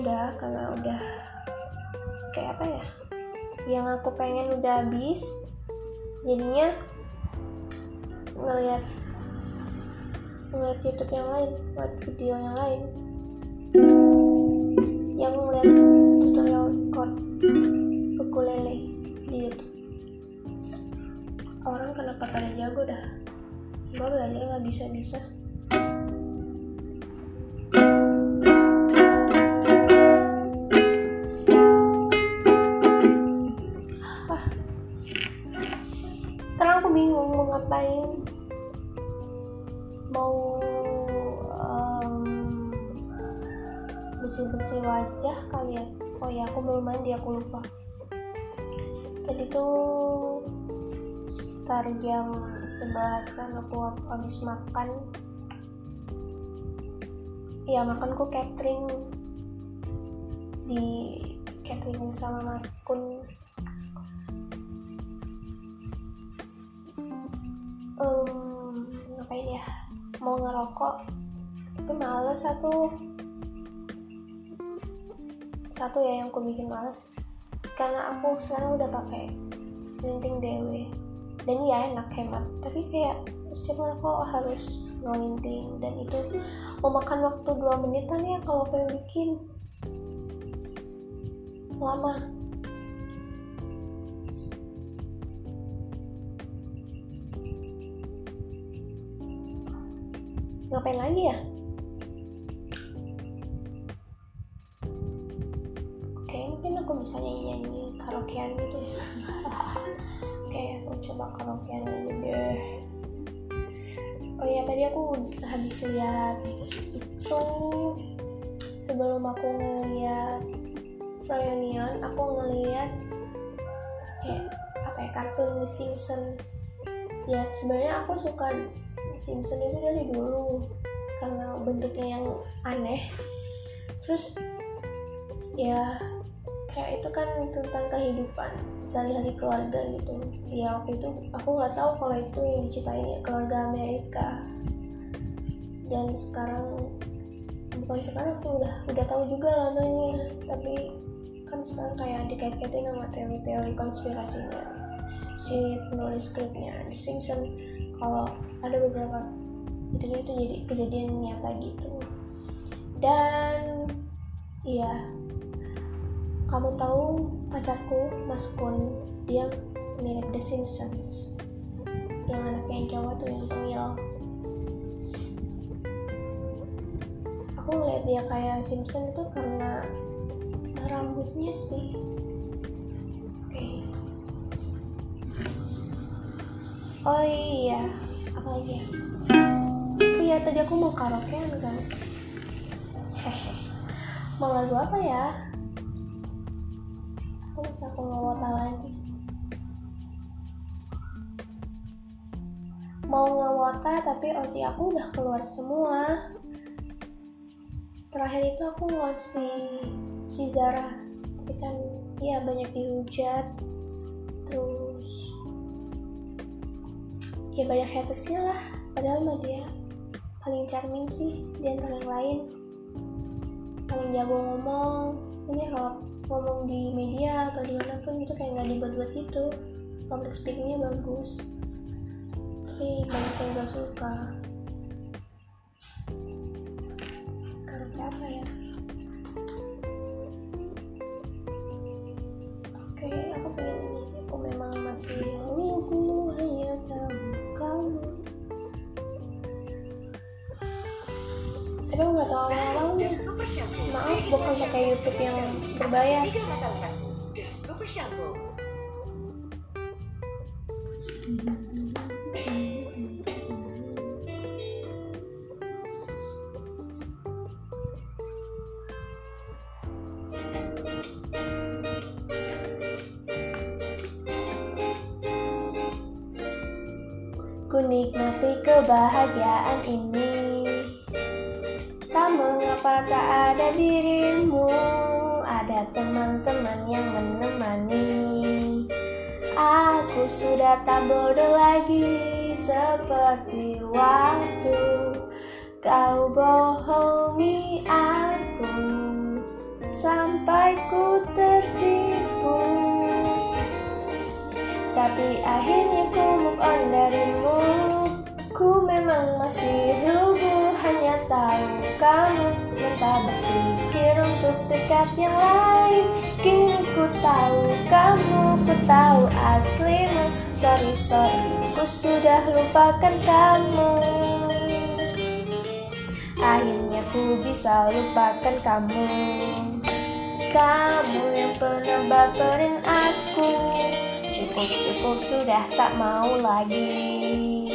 udah karena udah kayak apa ya yang aku pengen udah habis jadinya ngeliat ngeliat YouTube yang lain, ngeliat video yang lain. Yang ngeliat tutorial chord ukulele di YouTube. Orang kenapa pada jago dah? Gue belajar nggak bisa bersih bersih wajah kali ya oh ya aku belum mandi aku lupa. Tadi tuh sekitar jam sebelasan aku habis makan. Ya makanku catering. Di catering sama mas kun. Um, ngapain ya? Mau ngerokok. Tapi males satu satu ya yang aku bikin males. Karena aku sekarang udah pakai linting dewe dan ya enak hemat. Tapi kayak cuma aku harus ngelinting. Dan itu mau makan waktu 2 menitan ya kalau aku bikin. Lama. Ngapain lagi ya bisa nyanyi-nyanyi karaokean gitu ya. Oke aku coba karaokean aja deh. Oh ya tadi aku habis lihat itu sebelum aku ngeliat Froyonion aku ngeliat kayak apa ya kartun The Simpsons. Ya sebenarnya aku suka Simpson itu dari dulu karena bentuknya yang aneh. Terus ya kayak itu kan tentang kehidupan sehari-hari keluarga gitu. Ya waktu itu aku nggak tahu kalau itu yang diceritain ya keluarga Amerika. Dan sekarang bukan sekarang sih udah udah tahu juga lamanya tapi kan sekarang kayak dikait-kaitin sama teori-teori konspirasinya. Si penulis skripnya The Simpson kalau ada beberapa itu itu jadi kejadian nyata gitu. Dan iya kamu tahu pacarku Mas Kun dia mirip The Simpsons. Yang anaknya yang cowok tuh yang tengil. Aku ngeliat dia kayak Simpson itu karena rambutnya sih. Oke. Oh iya apa lagi ya? Iya tadi aku mau karaokean kan? Hehe mau lagu apa ya aku bisa aku ngewota lagi. Mau ngewota tapi osi aku udah keluar semua. Terakhir itu aku ngasih si Zara. Tapi kan ya banyak dihujat. Terus ya banyak hatersnya lah. Padahal mah dia paling charming sih di antara yang lain. Paling jago ngomong. Ini kalau ngomong di media atau di mana pun itu kayak nggak dibuat-buat gitu. Public speakingnya bagus. Tapi banyak yang gak suka yang berbayar. Ku nikmati kebahagiaan ini Tak mengapa tak ada dirimu Ada teman-teman yang menemani. Aku sudah tak bodoh lagi Seperti waktu. Kau bohongi aku Sampai ku tertipu. Tapi akhirnya ku move on darimu. Ku memang masih lugu Hanya tahu kamu Dan tak berpikir untuk dekat yang lain. Kini ku tahu kamu Ku tahu aslimu. Sorry sorry Ku sudah lupakan kamu. Akhirnya ku bisa lupakan kamu. Kamu yang pernah baperin aku. Cukup cukup sudah tak mau lagi.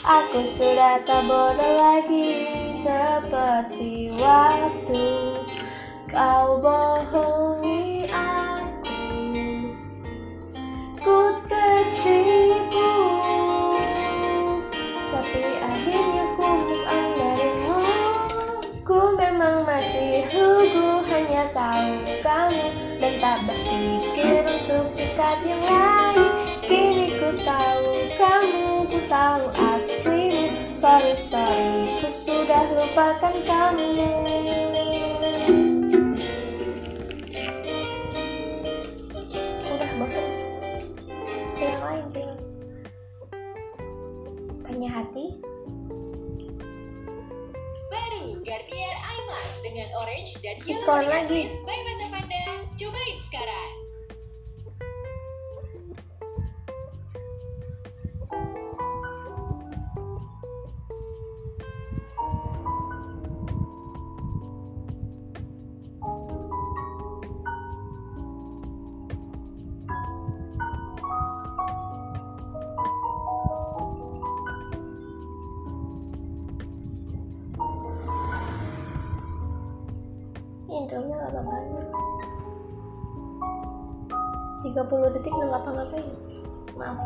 Aku sudah tak bodoh lagi Seperti waktu. Kau bohongi aku. Ku tertipu. Tapi akhirnya ku move darimu. Ku memang masih lugu Hanya tahu kamu. Dan tak berpikir untuk dekat yang lain. Kini ku tahu sudah lupakan kamu Udah bosan yang lain cari Tanya hati Baru Garnier Eye Mask dengan orange dan yellow Iklan body lagi. acid by Mata Panda. Cobain sekarang. Intronya lama banget 30 detik nggak ngapa-ngapain maaf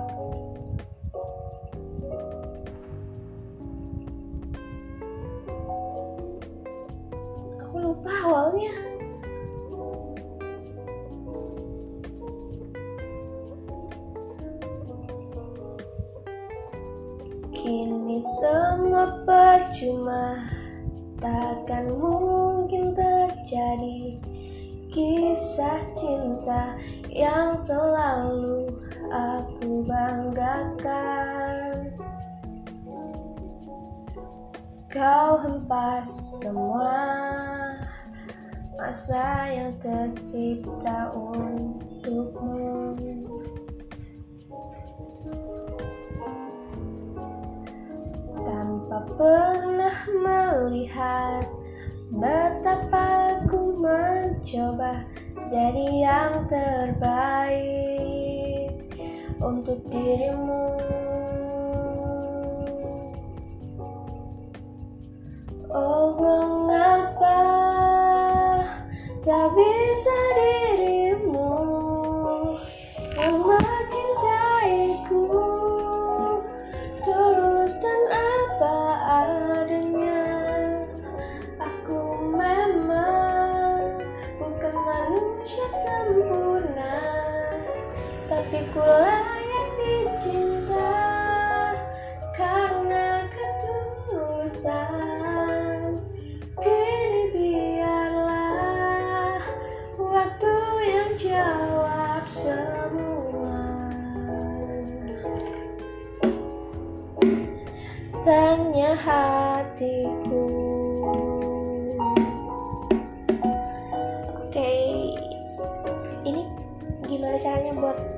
pernah melihat betapa ku mencoba jadi yang terbaik untuk dirimu. Oh mengapa tak bisa dirimu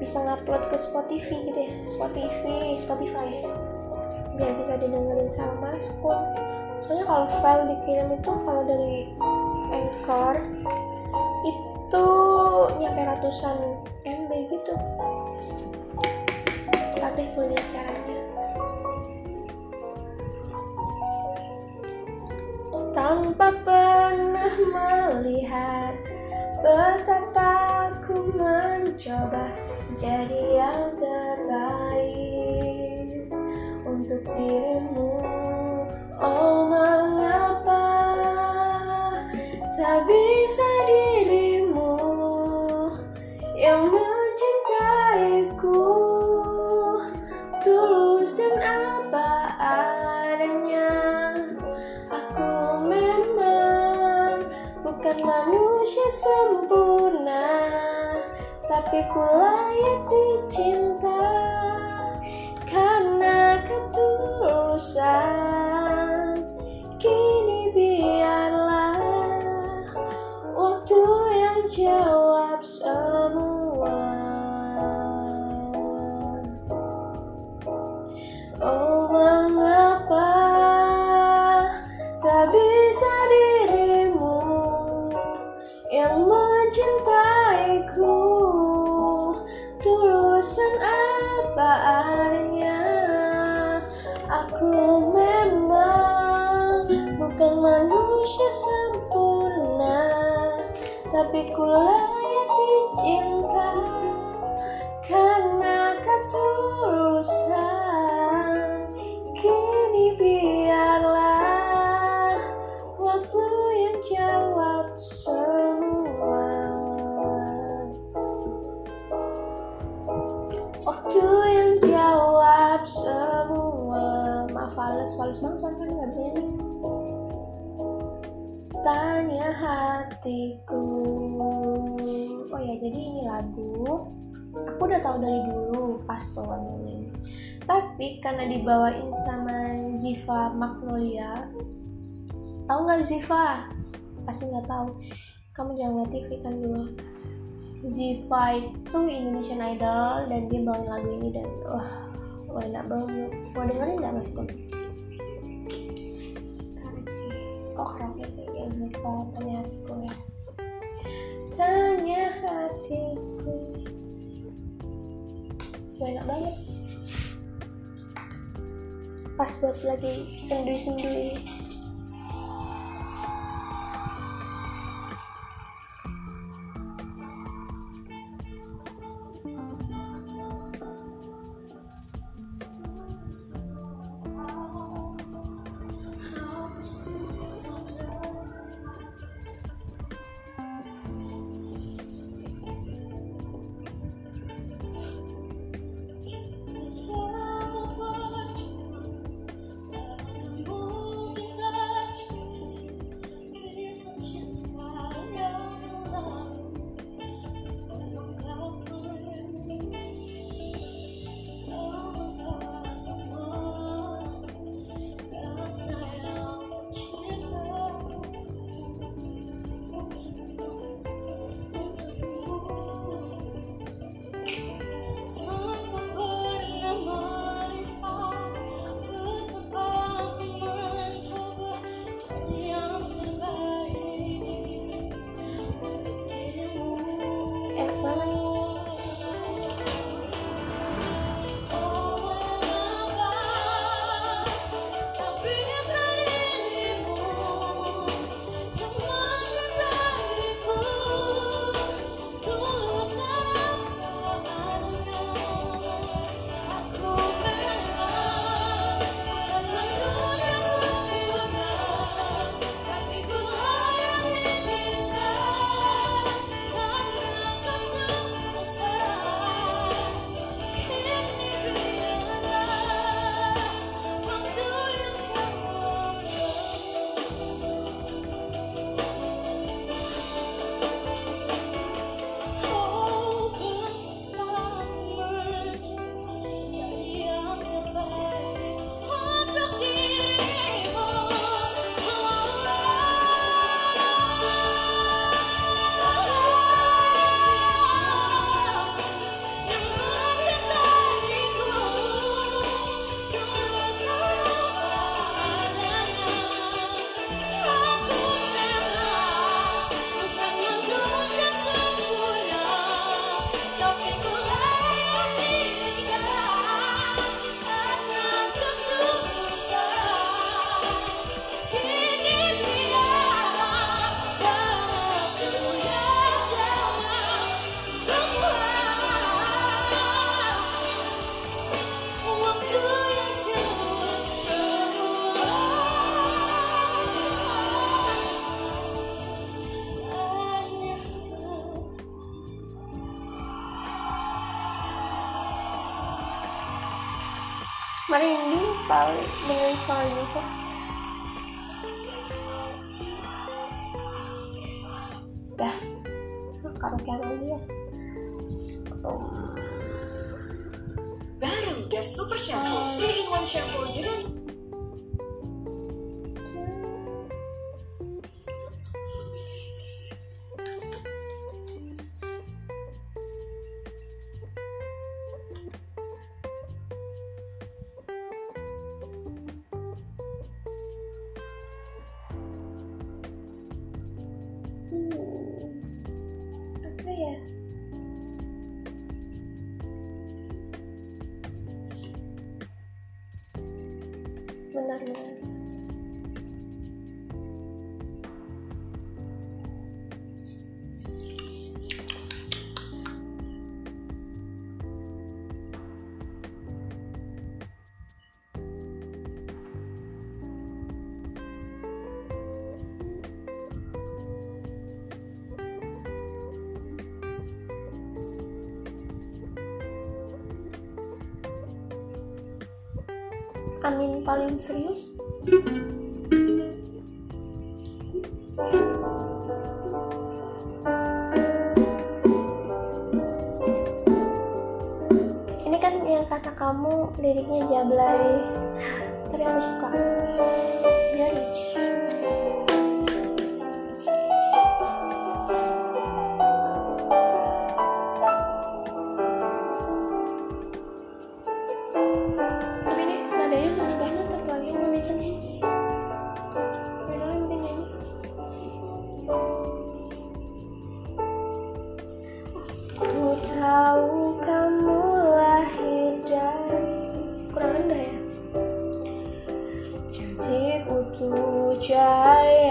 bisa ngupload ke Spotify gitu ya. Spotify Spotify biar bisa didengerin sama Skun soalnya kalau file dikirim itu kalau dari Anchor itu nyampe ratusan MB gitu. Tapi kuliah caranya. Tanpa pernah melihat betapa ku mencoba jadi yang terbaik untuk dirimu. Oh mengapa tak bisa dirimu yang mencintaiku? Tulus dan apa adanya aku memang bukan manusia sempurna tapi ku kini biarlah waktu yang jawab tapi ku layak dicinta karena ketulusan. Kini biarlah waktu yang jawab semua. Waktu yang jawab semua. Maaf fales fales banget soalnya nggak bisa nyanyi. Tanya hatiku ya jadi ini lagu aku udah tahu dari dulu pas ini. Tapi karena dibawain sama Ziva Magnolia tahu nggak Ziva? Pasti nggak tahu. Kamu jangan lihat TV kan dulu. Ziva itu Indonesian Idol dan dia bawain lagu ini dan wah wah enak banget. Mau dengerin nggak mas? Karaoke. kok karaoke sih ya Ziva hatiku ya tanya hatiku. Enak banget. Pas buat lagi sendiri-sendiri kali dengan soal itu dah. Karaokean lagi ya. Um. Super Shampoo, 3 in 1 Shampoo. Dengan 那什么。amin paling serius? Ini kan yang kata kamu liriknya jablay. Tapi aku suka. ku cahaya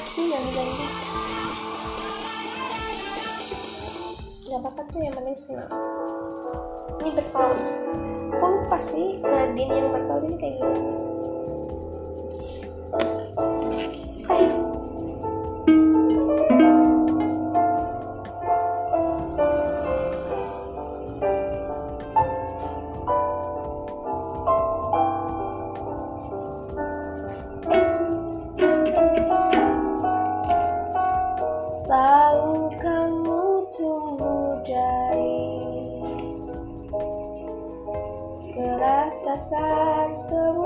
lagi yang lainnya nggak apa-apa tuh yang manis senang ini berpaul aku lupa sih? Nadine yang berpaul ini kayak gini. sad so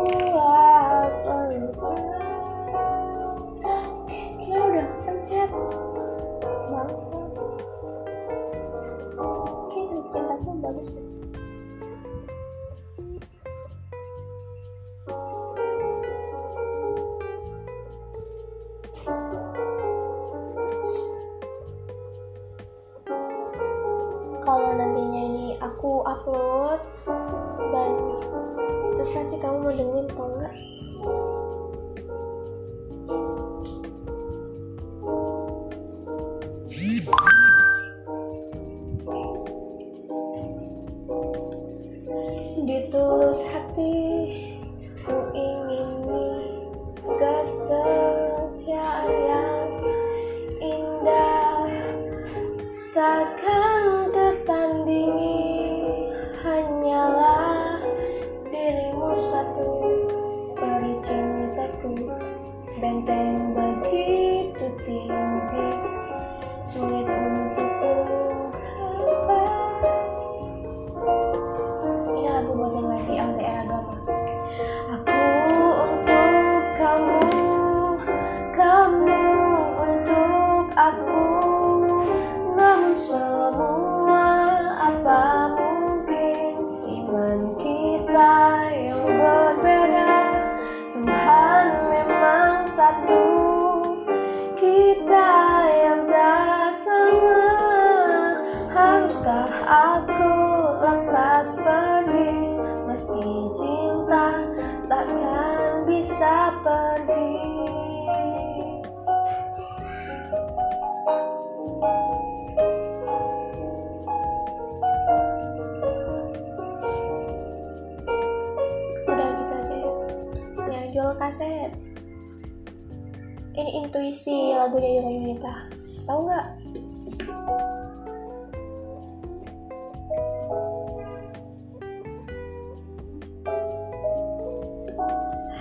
itu isi lagunya Yunga Yunita tahu nggak?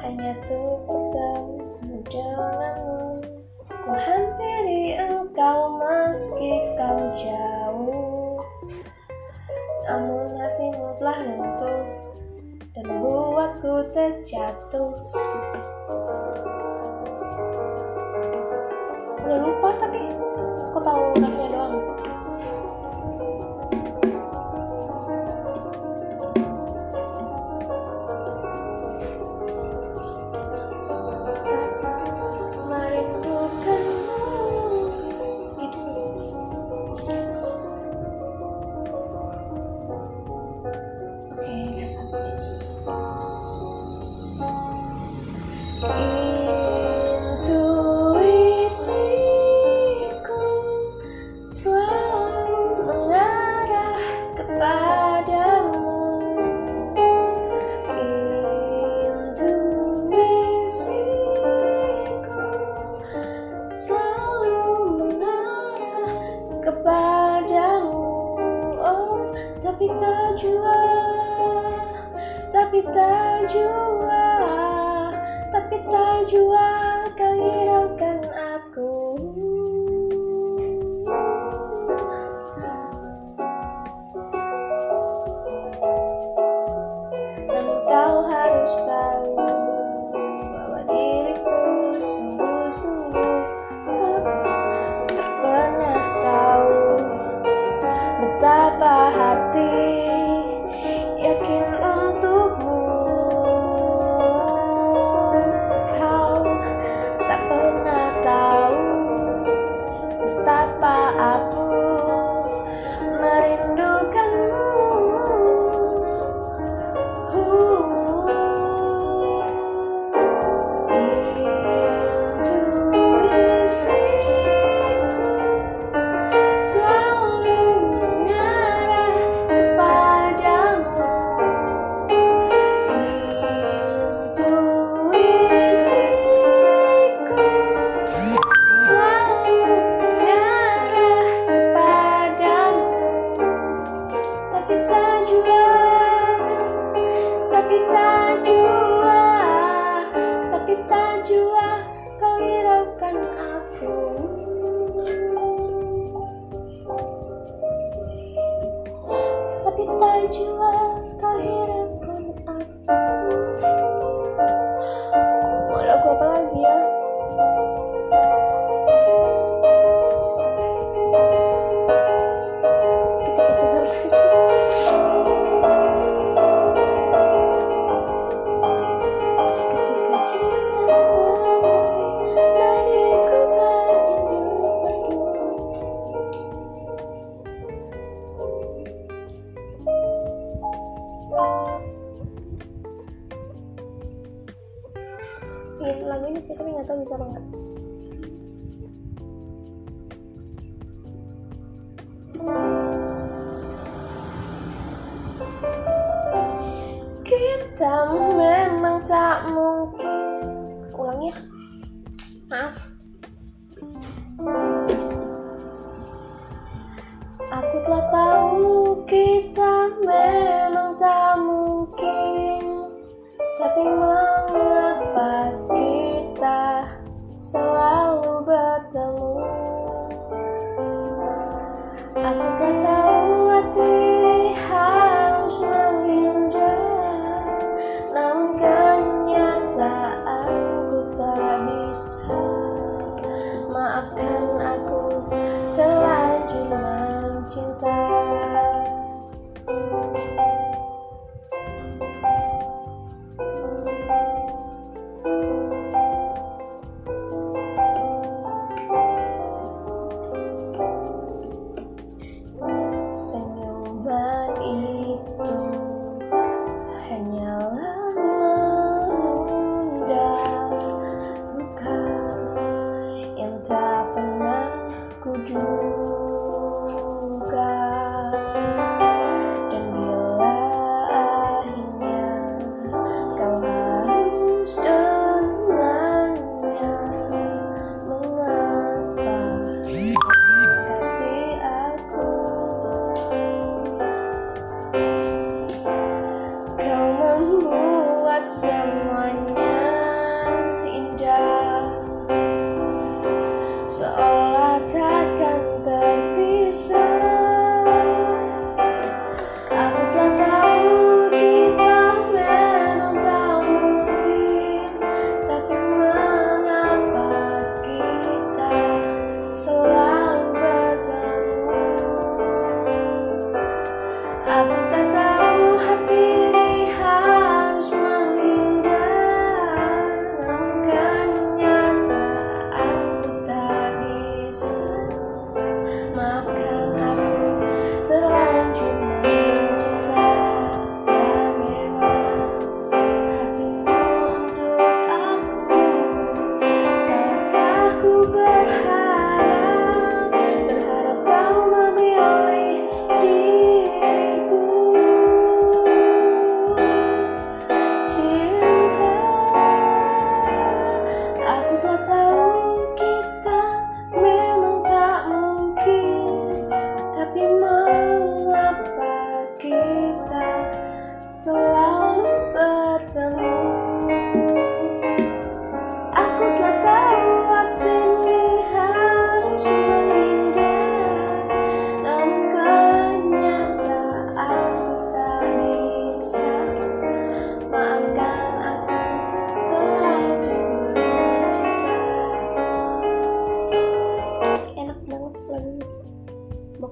Hanya tuh pegang jalanmu. Ku hampiri engkau meski kau jauh. Namun hatimu telah runtuh dan buatku terjatuh. tapi aku tahu Raffi Iya, lagunya di situ tapi nggak tahu bisa apa enggak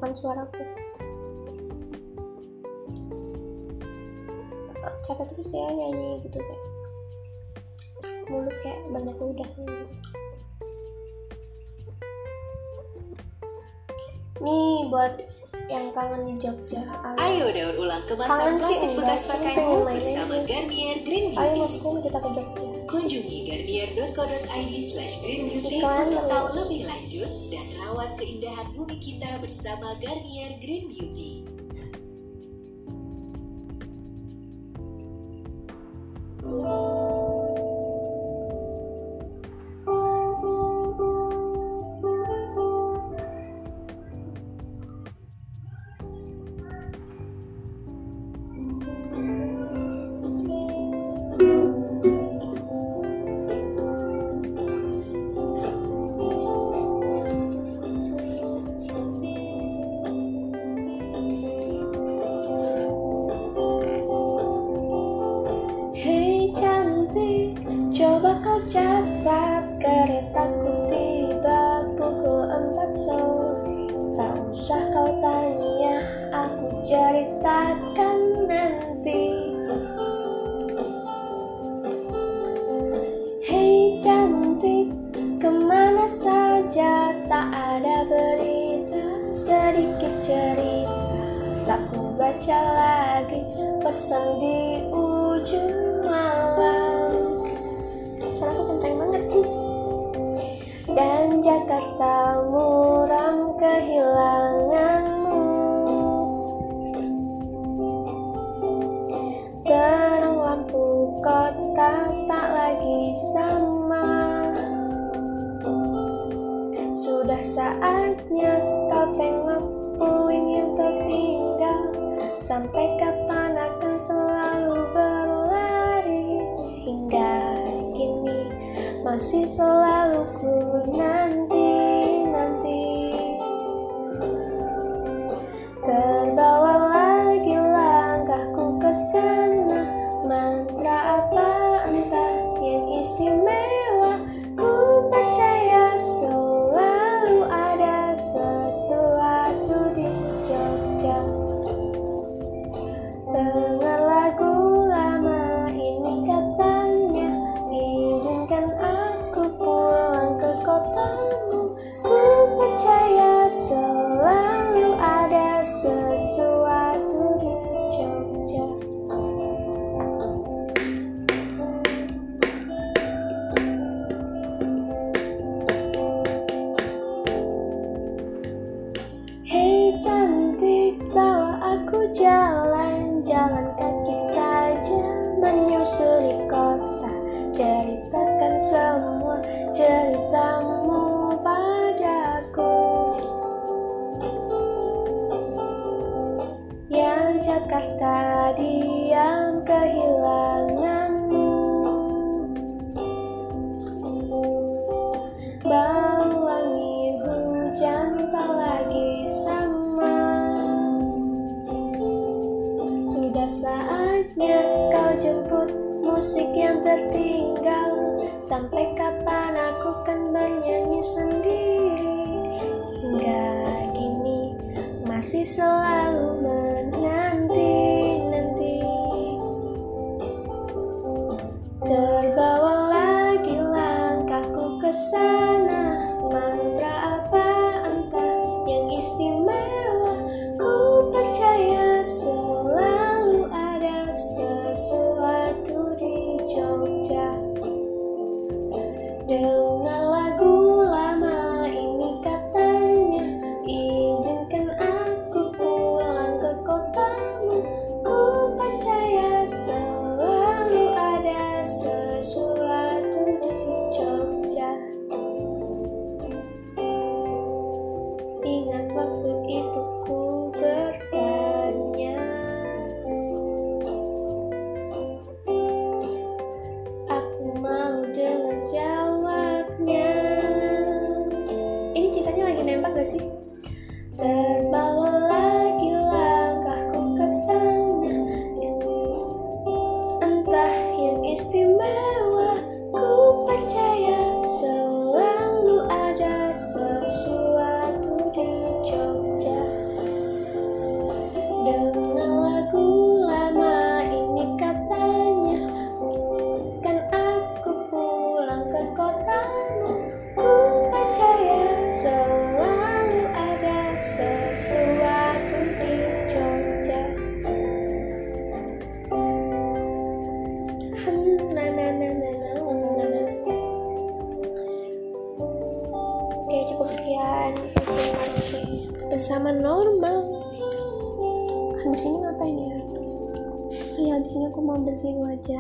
bukan suaraku eh, capek terus ya nyanyi gitu kayak mulut kayak banyak udah. Nih buat yang kangen di Jogja. Ayo, Ayo daur ulang kemasan kangen plastik bekas pakaimu bersama Garnier Green Beauty. Ayo masku kita ke Jogja. Kunjungi garnier.co.id slash greenbeauty untuk tahu lebih lanjut dan rawat keindahan bumi kita bersama Garnier Green Beauty. catat kereta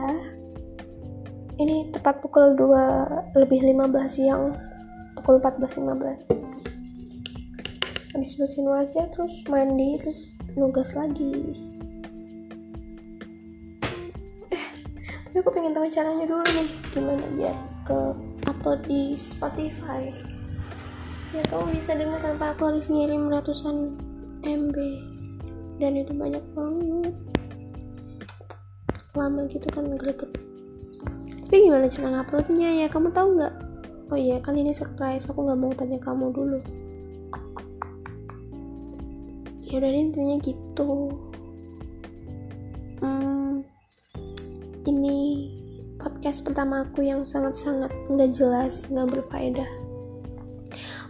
wajah ini tepat pukul 2 lebih 15 siang. Pukul 14.15 habis bersihin wajah terus mandi terus nugas lagi. Eh tapi aku pengen tahu caranya dulu nih. Gimana biar ke upload di Spotify? Ya kamu bisa dengar tanpa aku harus ngirim ratusan MB dan itu banyak banget lama gitu kan greget. Tapi gimana cara nguploadnya ya? Kamu tahu nggak? Oh iya kan ini surprise. Aku nggak mau tanya kamu dulu. Ya udah intinya gitu. Hmm, ini podcast pertama aku yang sangat-sangat nggak jelas nggak berfaedah.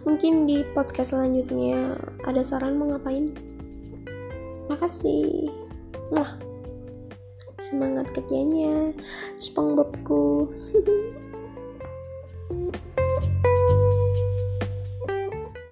Mungkin di podcast selanjutnya ada saran mau ngapain? Makasih. Wah semangat kerjanya. SpongeBobku